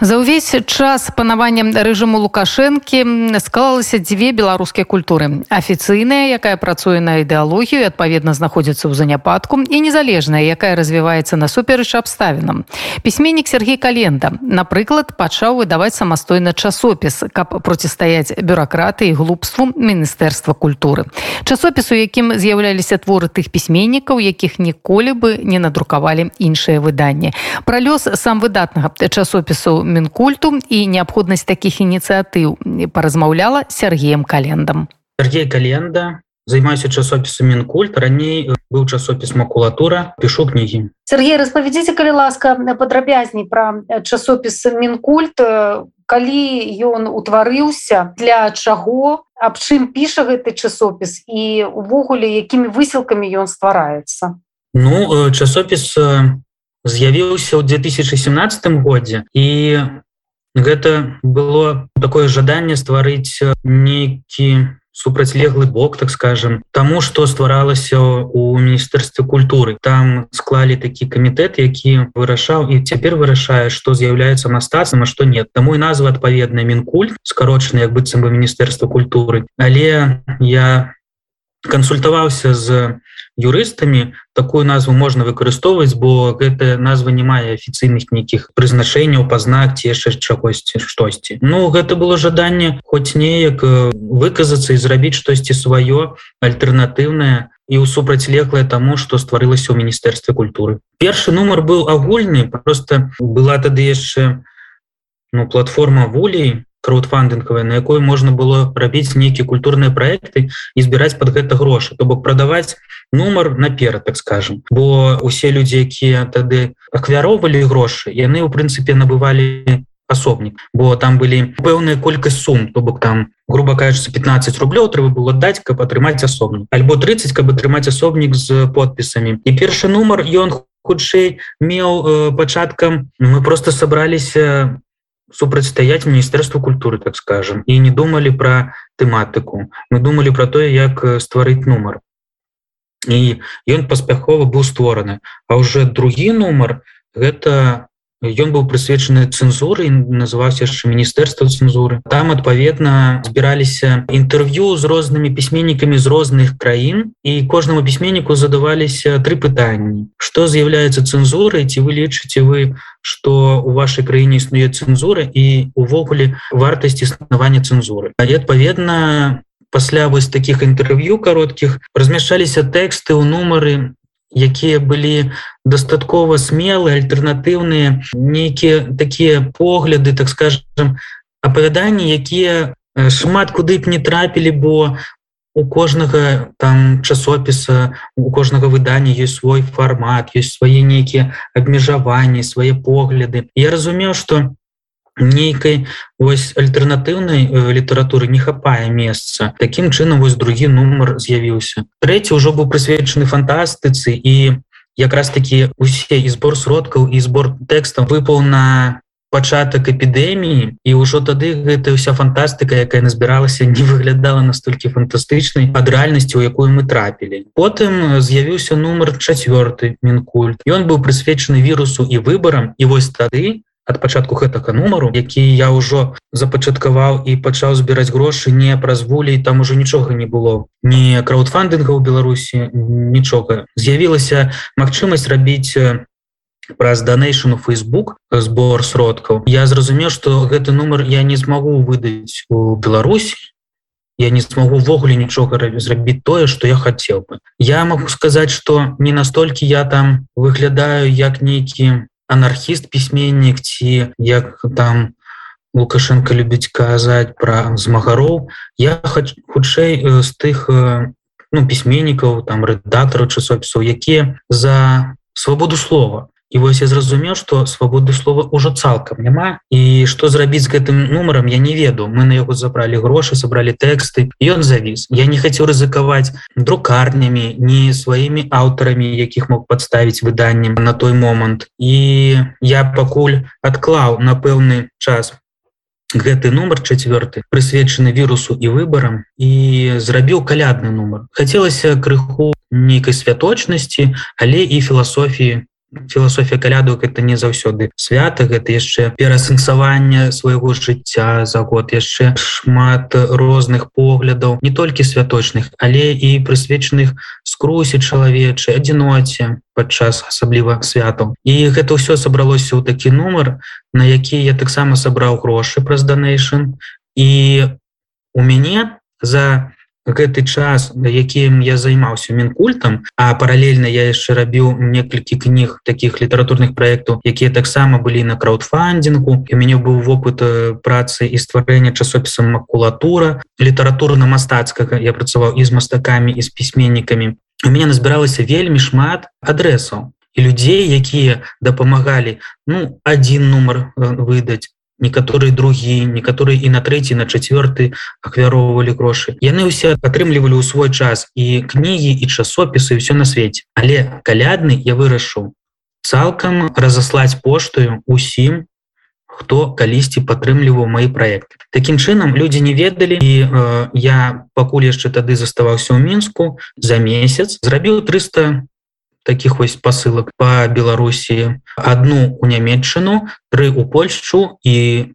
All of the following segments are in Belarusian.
За ўвесь час панавання рэжыму лукашэнкі склалася дзве беларускія культуры. Афіцыйная якая працуе на ідэалогію адпаведна знаходзіцца ў заняпадку і незалежная якая развіваецца насуперыч абставінам. Пісьменнік Сергей календа напрыклад пачаў выдаваць самастойна часопіс каб процістаяць бюракраты і глупству міністэрства культуры. Часопісу якім з'яўляліся творы тых пісьменнікаў якіх ніколі бы не надрукавалі іншыя выданні. Пра лёс сам выдатнага часопісу мінкульту і неабходнасць такіх ініцыятыў паразмаўляла Сергеем календам. Сергей календа займаюся часопісу мінкульт раней быў часопіс макулатура пішу кнігі. Сергей распавядзіце калі ласка падрабязней пра часопіс мінкульт калі ён утварыўся для чаго аб чым піша гэты часопіс і увогуле якімі высілкамі ён ствараецца? Ну часопіс з'явіўся ў 2017 годзе. І гэта было такое жаданне стварыць нейкі супрацьлеглы бок так скажем тому что стваралася у міністэрстве культуры. Там склалі такі камітэт які вырашаў і цяпер вырашае что з'яўляецца мастацам а что нет. Таму і назва адпаведная мінкульт скарочаны як быццам бы міністэрства культуры. Але я кансультаваўся з юрыстамі такую назву можна выкарыстоўваць бо гэтая назва не мае афіцыйных нейкіх прызначэнняў пазнак ці яшчэ чагосьці штосьці. Ну гэта было жаданне хоць неяк выказацца і зрабіць штосьці сваё альтэрнатыўнае і ў супрацьлеглае таму што стварылася ў міністэрстве культуры. Першы нумар быў агульны просто была тады яшчэ ну платформа волей краудфандынгавая на якой можна было рабіць нейкія культурныя проекты і збіраць под гэта грошы. То бок прадаваць нумар наперад так скажем бо усе людзі якія тады ахвяроўвалі грошы яны у прынцыпе набывалі асобнік. Бо там былі пэўная колькасць сум. То бок там грубо кажется 15 рублёў трэба было даць каб атрымаць асобнік. Альбо 30 каб атрымаць асобнік з подпісамі. І першы нумар ён хутчэй меў э, пачаткам мы просто сабраліся супрацьстаять міністэрству культуры так скажем і не думалі про тэматыку мы думалі про тое як стварыць нумар і ён паспяхова быў створаны а уже другі нумар гэта ён быў прысвечаны цэнзуры называўся яшчэ міністэрства цэнзуры там адпаведна збіраліся інтэрв'ю з рознымі пісьменнікамі з розных краін і кожнаму пісьменніку задаваліся тры пытанні. Что з'яўляецца цэнзурай ці вы лічыце вы что у вашай краіне існуе цэнзура і увогуле вартасць існавання цэнзуры? І адпаведна пасля вось таких інтэрв'ю кароткіх размяшчаліся тэксты ў нумары якія былі дастаткова смелыя альтэрнатыўныя нейкія такія погляды так скажем апавяданні якія шмат куды б не трапілі бо у кожнага там часопіса у кожнага выдання ёсць свой фармат ёсць свае нейкія абмежаванні свае погляды. Я разумеў что нейкай вось альтэрнатыўнай э, літаратуры не хапае месца. Таким чынам вось другі нумар з'явіўся. Трэці ўжо быў прысвечаны фантастыцы і якраз таки усе і збор сродкаў і збор тэкстам выпаў на пачатак эпідэміі і ўжо тады гэта ўся фантастыка якая назбіралася не выглядала настолькі фантастычнай ад рэальнасці у якую мы трапілі. Потым з'явіўся нумар чацвёрты мінкульт. Ён быў прысвечаны вірусу і выбарам і вось тады ад пачатку гэтага нумару які я ўжо запачаткаваў і пачаў збіраць грошы не праз волей там ужо нічога не было. Не краудфандынга ў беларусі нічога. З'явілася магчымасць рабіць праз данейшн у Facebook збор сродкаў. Я зразумеў что гэты нумар я не змагу выдаць у Беларусі. Я не смогу ввогуле нічога зрабіць тое что я хотел бы. Я могу сказаць что не настолькі я там выглядаю як нейкі анархіст пісьменнік ці як там лукашенко любіць казаць пра змагароў я хочу хутчэй з тых ну пісьменнікаў там рэдактараў часопісаў якія за свабоду слова І вось я зразумеў что свабоды слова ўжо цалкам няма і что зрабіць з гэтым нумаром я не веду. Мы на яго забралі грошы сабралі тэксты ён завіс я не хацеў рызыкаваць друкарнямі не сваімі аўтарамі якіх мог подставіць выданнем на той момант. І я пакуль адклаў на пэўны час гэты нумар чавёрты прысвечаны вірусу і выбарам і зрабіў калядны нумар. Хацелася крыху нейкай святочнасці але і філасофіі філасофія калядок это не заўсёды свята гэта яшчэ пераасэнсаванне свайго жыцця за год яшчэ шмат розных поглядаў не толькі святочных але і прысвечаных скрусе чалавечай адзіноце падчас асабліва святаў. І гэта ўсё сабралося ў такі нумар на які я таксама сабраў грошы праз данейшн і у мяне за гэты час якім я займаўся мінкультам а паралельна я яшчэ рабіў некалькі кніг таких літаратурных проектаў якія таксама былі на краудфандингу у мяне быў вопыт працы і стварэння часопісам макулатура літаратурна-мастацкага. Я працаваў і з мастакамі і з пісьменнікамі. У меня назбіралася вельмі шмат адрэсаў і людзей якія дапамагалі ну один нумар выдаць некаторыя другі некаторыя і на трэці на чацвёрты ахвяроўвалі грошы яны ўсе атрымлівалі ў свой час і кнігі і часопісы ўсё на свеце але калядны я вырашу цалкам разаслаць поштаю усім хто калісьці падтрымліваў мои проекты. Такім чынам людзі не ведалі і э, я пакуль яшчэ тады заставаўся ў мінску за месяц зрабіў 300 таких вось посылок по беларусі. Одну у нямметчыну тры у польшчу і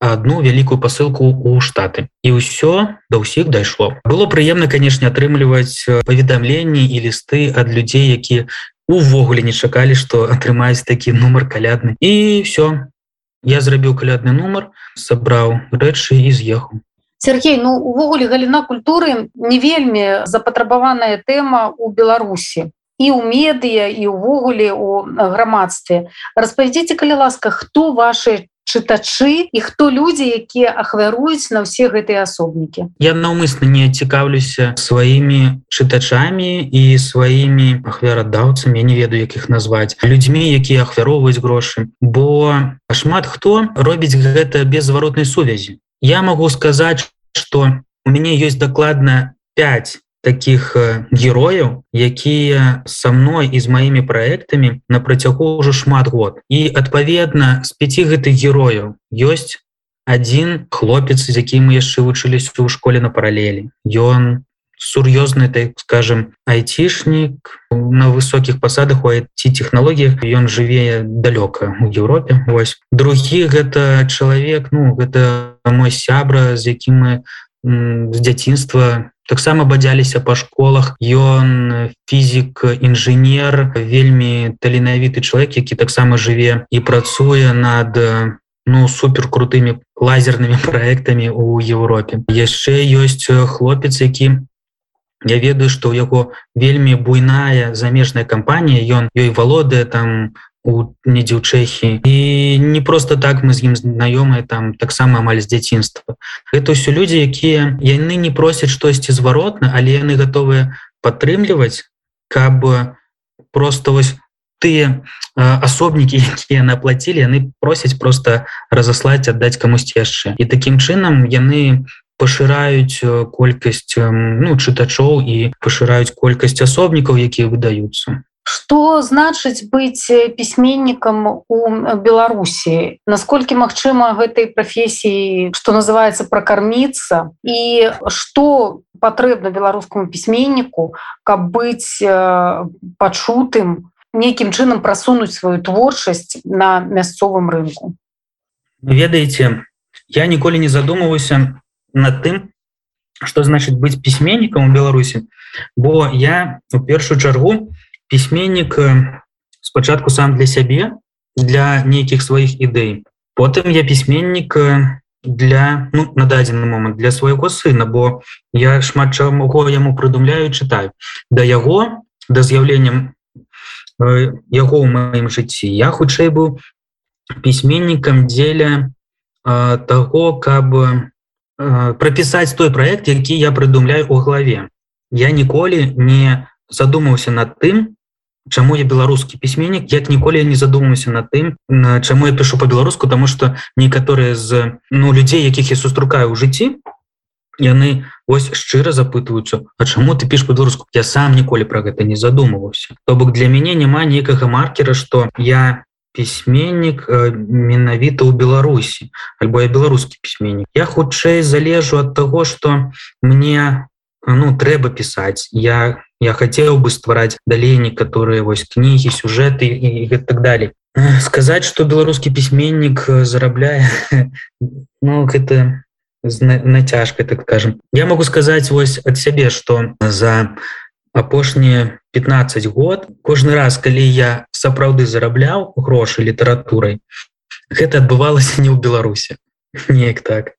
одну вялікую посылку у штаты. І ўсё да ўсіх дайшло. Было прыемна конечно атрымліваць паведамленні і лісты ад людзей якія увогуле не чакалі что атрымаюць такі нумар калядны. І все я зрабіў калядны нумар сабраў рэчы і з'ехаў. Сергей ну увогуле галіна культуры не вельмі запатрабаваная тэма у беларусі і ў медыя і ўвогуле у грамадстве. Распавядзіце калі ласка хто ваши чытачы і хто людзі якія ахвяруюць на ўсе гэтыя асобнікі? Я наўмысна не цікаўлюся сваімі чытачамі і сваімі ахвярадаўцамі не ведаю якіх назваць людзьмі якія ахвяроўваюць грошы. Бо шмат хто робіць гэта без зваротнай сувязі. Я могу сказаць что у мяне ёсць дакладна 5 таких герояў якія со мной і з маімі проектамі на працягу ўжо шмат год. І адпаведна з пяти гэтых герояў ёсць один хлопец з якім мы яшчэ вучыліся ў школе на паралелі. Ён сур'ёзны так скажем айцішнік на высокіх пасадах у ці технологлогіях ён жыве далёка у Еўропе Вось. Другі гэта чалавек ну гэта мой сябра з якім мы з дзяцінства таксама бадзяліся па школах. Ён фізік інжынер вельмі таленавіты чалавек які таксама жыве і працуе над ну супер крутымі лазернымі проектамі у Еўропе. Яшчэ ёсць хлопец які я ведаю што ў яго вельмі буйная замежная кампанія. Ён ёй валодае там недзе ў чэхі і не просто так мы з ім знаёмыя там таксама амаль з дзяцінства. Это ўсё людзі якія яны не просяць штосьці зваротна але яны гатовыя падтрымліваць каб просто вось тыя асобнікі якія наплацілі яны просяць просто разаслаць аддаць камусьці яшчэ. І такім чынам яны пашыраюць колькасць ну чытачоў і пашыраюць колькасць асобнікаў якія выдаюцца Што значыць быць пісьменнікам у Беларусі? Наколькі магчыма гэтай прафесіі, што называецца пракарміцца і што патрэбна беларускаму пісьменніку, каб быць пачутым, нейкім чынам прасунуць сваю творчасць на мясцовым рынку. Ведаеце, я ніколі не задумваўся над тым, што значыць быць пісьменнікам у Беларусі, бо я у першую чаргу, пісьменнік спачатку сам для сябе для нейкіх сваіх ідэй. Потым я пісьменнік для ну, на дадзены момант для свайго сына бо я шмат чамуго яму прыдумляю чытаю. Да яго да з'яўленнем яго ў маім жыцці я хутчэй быў пісьменнікам дзеля э, таго каб э, прапісаць той проект які я прыдумляю у главе. Я ніколі не задумаўся над тым чаму я беларускі пісьменнік як ніколі не задумаўся над тым чаму я пишу по-беларуску тому что некаторыя з ну людзей якіх я сустракаю ў жыцці яны ось шчыра запытваюцца А чаму ты піш по-беларуску я сам ніколі про гэта не задумываўся то бок для мяне няма нейкага маркера что я пісьменнік менавіта ў беларусі альбо я беларускі пісьменнік. Я хутчэй залежу ад таго что мне ну трэба пісаць я я хацеў бы ствараць далей некаторыя вось кнігі сюжэты і, і так далее. Сказаць что беларускі пісьменнік зарабляе ну гэта нацяжкай так скажем. Я могу сказаць вось ад сябе что за апошнія 15 год кожны раз калі я сапраўды зарабляў грошы літаратурай гэта адбывалася не ў беларусе неяк так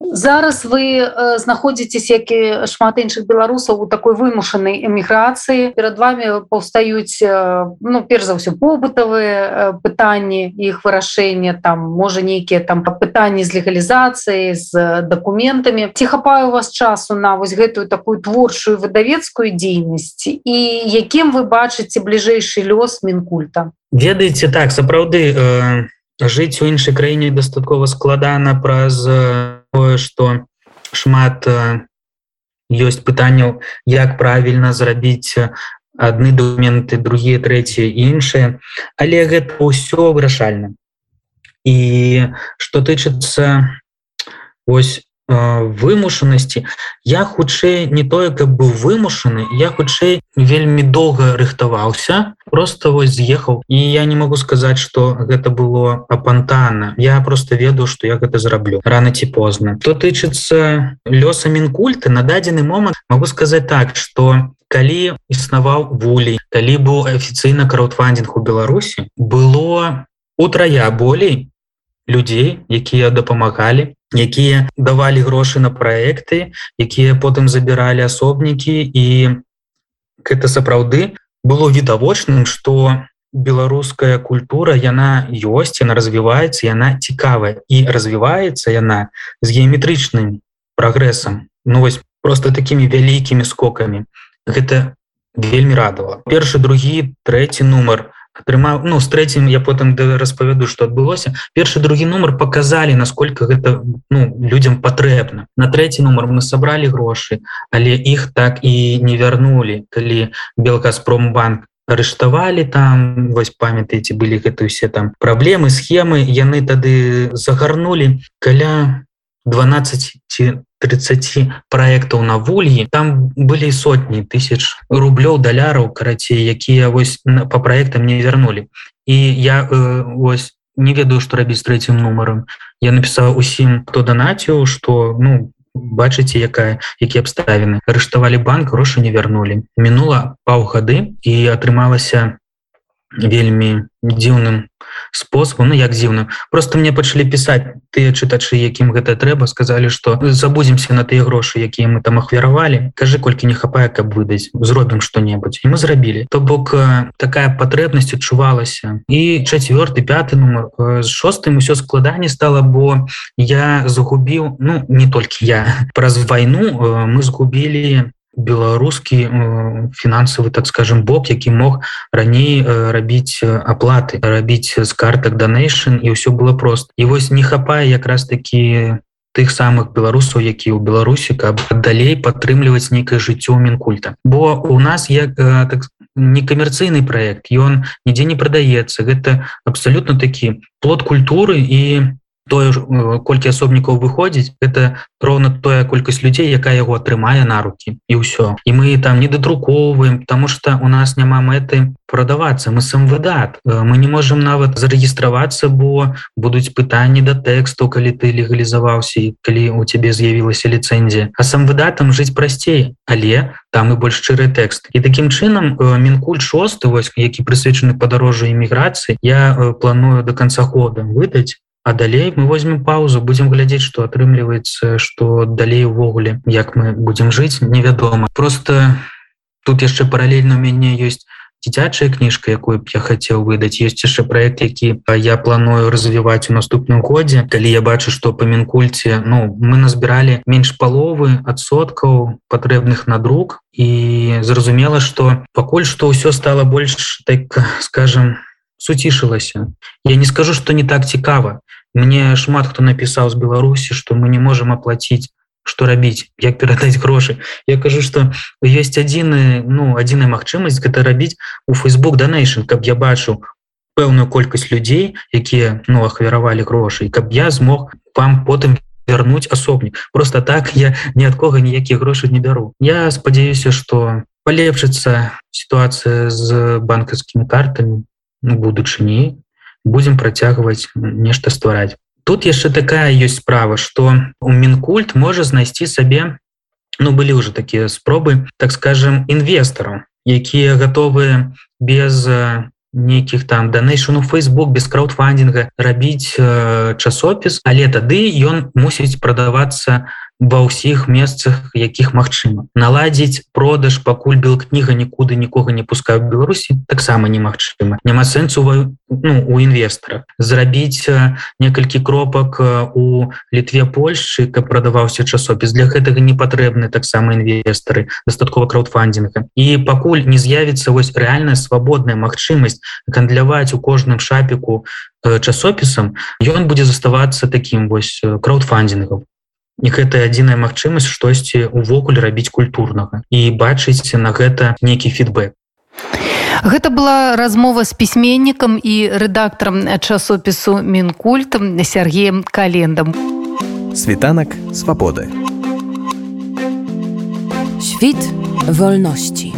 зараз вы э, знаходзіцесь як і шмат іншых беларусаў у такой вымушанай эміграцыі. Перад вами паўстаюць э, ну перш за ўсё побытавыя э, пытанні іх вырашэння там можа нейкія там пытанні з легалізацыяй з дакументамі. Ці хапаю вас часу на вось гэтую такую творчую выдавецкую дзейнасць? І якім вы бачыце бліжэйшы лёс мінкульта? Ведаеце так сапраўды э, жыць у іншай краіне дастаткова складана праз э, тое что шмат ёсць пытанняў як правільна зрабіць адны документы другие трэція іншыя. Але гэта ўсё вырашальна. І что тычыцца ось вымушанасці. Я хутчэй не тое каб быў вымушаны я хутчэй вельмі доўга рыхтаваўся просто вось з'ехаў. І я не могу сказаць что гэта было апантана. Я просто ведаю что я гэта зраблю рано ці позна. То тычыцца лёса мінкульты на дадзены момант могу сказаць так что калі існаваў вулей калі быў афіцыйна краудфандинг у беларусі было утрая болей людзей якія дапамагалі якія давалі грошы на праекты якія потым забіралі асобнікі. І гэта сапраўды было відавочным что беларуская культура яна ёсць яна развіваецца яна цікавая. І развіваецца яна з геаметрычным прагрэсам. Ну вось просто такими вялікімі скокамі. Гэта вельмі радавала. Першы другі трэці нумар атрымаў ну з трэцім я потым распавяду что адбылося. Першы другі нумар показалі насколько гэта ну людям патрэбна. На трэці нумар мы сабралі грошы але іх так і не вярнулі калі белказпромбанк арыштавалі там вось памятаеце былі гэта усе там праблемы схемы яны тады загарнули каля 12 ці 30 проектаў на вульі там былі сотні тысяч рублёў даляраў карацей якія вось по проектам не вярнулі і я э, вось не ведаю што рабіць трэцім нумаром я напісаў усім хто данаціў что ну бачыце якая які абставіны арыштавалі банк грошы не вярнулі мінула паўгады і атрымалася вельмі дзіўным способам ну як дзіўна просто мне пачалі пісаць тыя чытачы якім гэта трэба сказалі что забудземся на тыя грошы якія мы там ахвяравалі кажы колькі не хапае каб выдаць зробім что-небудзь і мы зрабілі. То бок такая патрэбнасць адчувалася. І чацвёрты пяты нумар з шостым усё складанне стало бо я загубіў ну не толькі я праз вайну мы згубілі беларускі фінансавы так скажем бок які мог раней рабіць аплаты рабіць з картак донейшн і ўсё было прост і вось не хапае якраз такі тых самых беларусаў які ў беларусі каб далей падтрымліваць нейкае жыццё мінкульта. Бо у нас як так некамерцыйны проект ён нідзе не прадаецца. Гэта абсалютна такі плод культуры і тое колькі асобнікаў выходзіць это роўна тая колькасць людзей якая яго атрымае на руки і ўсё. І мы там не дадрукоўваем потому что у нас няма мэты прадавацца. Мы сам выдат мы не можем нават зарэгістравацца бо будуць пытанні да тэксту калі ты легалізаваўся і калі у цябе з'явілася ліцэнзія. А сам выдатам жыць прасцей. Але там і больш шчыры тэкст. І такім чынам мінкуль шосты вось які прысвечаны падарожжу іміграцыі я планую до конца года выдаць А далей мы возьмем паузу будем глядзець что атрымліваецца что далей увогуле як мы будем жыць невядома. Просто тут яшчэ паралельна у мяне ёсць дзіцячая кніжка якую б я хацеў выдаць. Есть яшчэ проект які я планую развіваць у наступным годзе. Калі я бачу что по мінкульце ну мы назбіралі менш паловы адсоткаў патрэбных на друк і зразумела что пакуль что ўсё стало больш так скажем у суцішылася я не скажу что не так цікава мне шмат хто напісаў з беларусі что мы не можем оплатіць что рабіць як перадаць грошы. Я кажу что есть адзіны ну адзіная магчымасць гэта рабіць у facebook donation каб я бачу пэўную колькасць людзей якія ну ахвяравалі грошы каб я змог вам потым вярнуць асобнік. Просто так я ні ад кого ніякія грошы не бяру. Я спадзяюся что палепшыцца сітуацыя з банкаўскімі картамі ну, будучыні будзем працягваць нешта ствараць. Тут яшчэ такая ёсць справа что у мінкульт можа знайсці сабе ну былі уже такія спробы так скажем інвестараў якія готовы без нейкіх там данейшну Facebook без краудфандинга рабіць э, часопіс але тады ён мусіць прадавацца ва ўсіх месцах якіх магчыма. Наладзіць продаж пакуль бел кніга нікуды нікога не пускаю беларусі таксама немагчыма. Няма сэнсу ну, у інвестора зрабіць некалькі кропак у літве Польшчы каб прадаваўся часопіс. Для гэтага не патрэбны таксама інвестары дастаткова краудфандинга і пакуль не з'явіцца вось рэальная свабодная магчымасць гандляваць у кожным шапіку часопісам ён будзе заставацца таким вось краудфандингом гэта адзіная магчымасць штосьці увогуле рабіць культурнага і бачыць на гэта нейкі фідбэк Гэта была размова з пісьменнікам і рэдактарам часопісу мінкультам Сергеем календам. Світанак свабоды. Świt wolności.